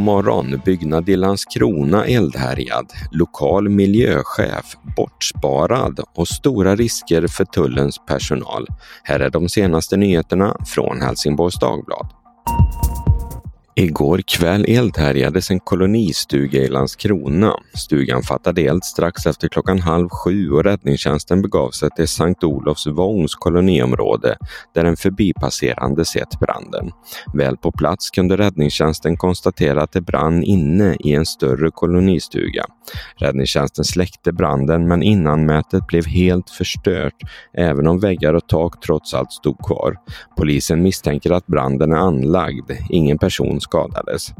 morgon, byggnad i Landskrona eldhärjad, lokal miljöchef bortsparad och stora risker för tullens personal. Här är de senaste nyheterna från Helsingborgs Dagblad. Igår kväll eldhärjades en kolonistuga i Landskrona. Stugan fattade eld strax efter klockan halv sju och räddningstjänsten begav sig till Sankt Olofs Vångs koloniområde där en förbipasserande sett branden. Väl på plats kunde räddningstjänsten konstatera att det brann inne i en större kolonistuga. Räddningstjänsten släckte branden men innanmätet blev helt förstört även om väggar och tak trots allt stod kvar. Polisen misstänker att branden är anlagd. Ingen person skadades.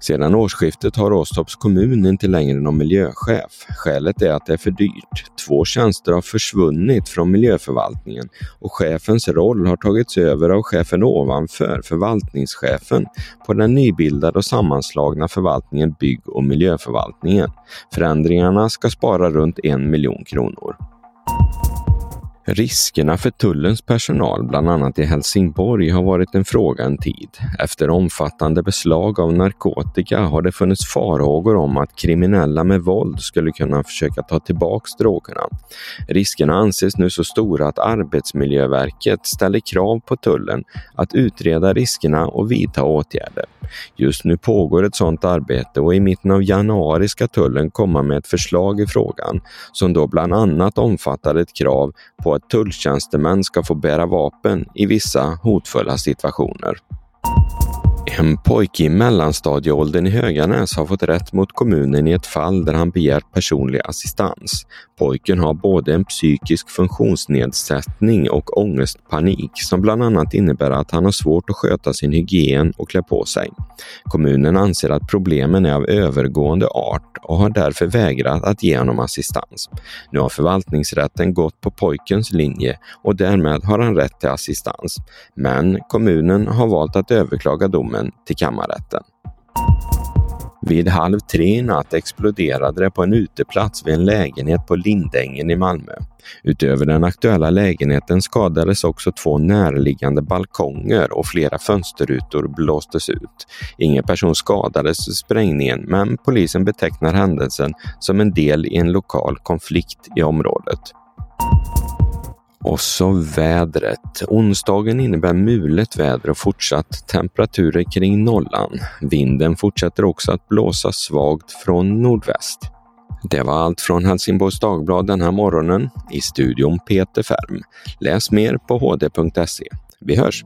Sedan årsskiftet har Åstorps kommun inte längre någon miljöchef. Skälet är att det är för dyrt. Två tjänster har försvunnit från miljöförvaltningen och chefens roll har tagits över av chefen ovanför, förvaltningschefen, på den nybildade och sammanslagna förvaltningen Bygg och miljöförvaltningen. Förändringarna ska spara runt en miljon kronor. Riskerna för tullens personal, bland annat i Helsingborg, har varit en fråga en tid. Efter omfattande beslag av narkotika har det funnits farhågor om att kriminella med våld skulle kunna försöka ta tillbaka drogerna. Riskerna anses nu så stora att Arbetsmiljöverket ställer krav på tullen att utreda riskerna och vidta åtgärder. Just nu pågår ett sådant arbete och i mitten av januari ska tullen komma med ett förslag i frågan som då bland annat omfattar ett krav på att tulltjänstemän ska få bära vapen i vissa hotfulla situationer. En pojke i mellanstadieåldern i Höganäs har fått rätt mot kommunen i ett fall där han begärt personlig assistans. Pojken har både en psykisk funktionsnedsättning och ångestpanik som bland annat innebär att han har svårt att sköta sin hygien och klä på sig. Kommunen anser att problemen är av övergående art och har därför vägrat att ge honom assistans. Nu har förvaltningsrätten gått på pojkens linje och därmed har han rätt till assistans. Men kommunen har valt att överklaga domen domen till kammarrätten. Vid halv tre i natt exploderade det på en uteplats vid en lägenhet på Lindängen i Malmö. Utöver den aktuella lägenheten skadades också två närliggande balkonger och flera fönsterrutor blåstes ut. Ingen person skadades i sprängningen men polisen betecknar händelsen som en del i en lokal konflikt i området. Och så vädret. Onsdagen innebär mulet väder och fortsatt temperaturer kring nollan. Vinden fortsätter också att blåsa svagt från nordväst. Det var allt från Helsingborgs Dagblad den här morgonen. I studion Peter Färm. Läs mer på hd.se. Vi hörs!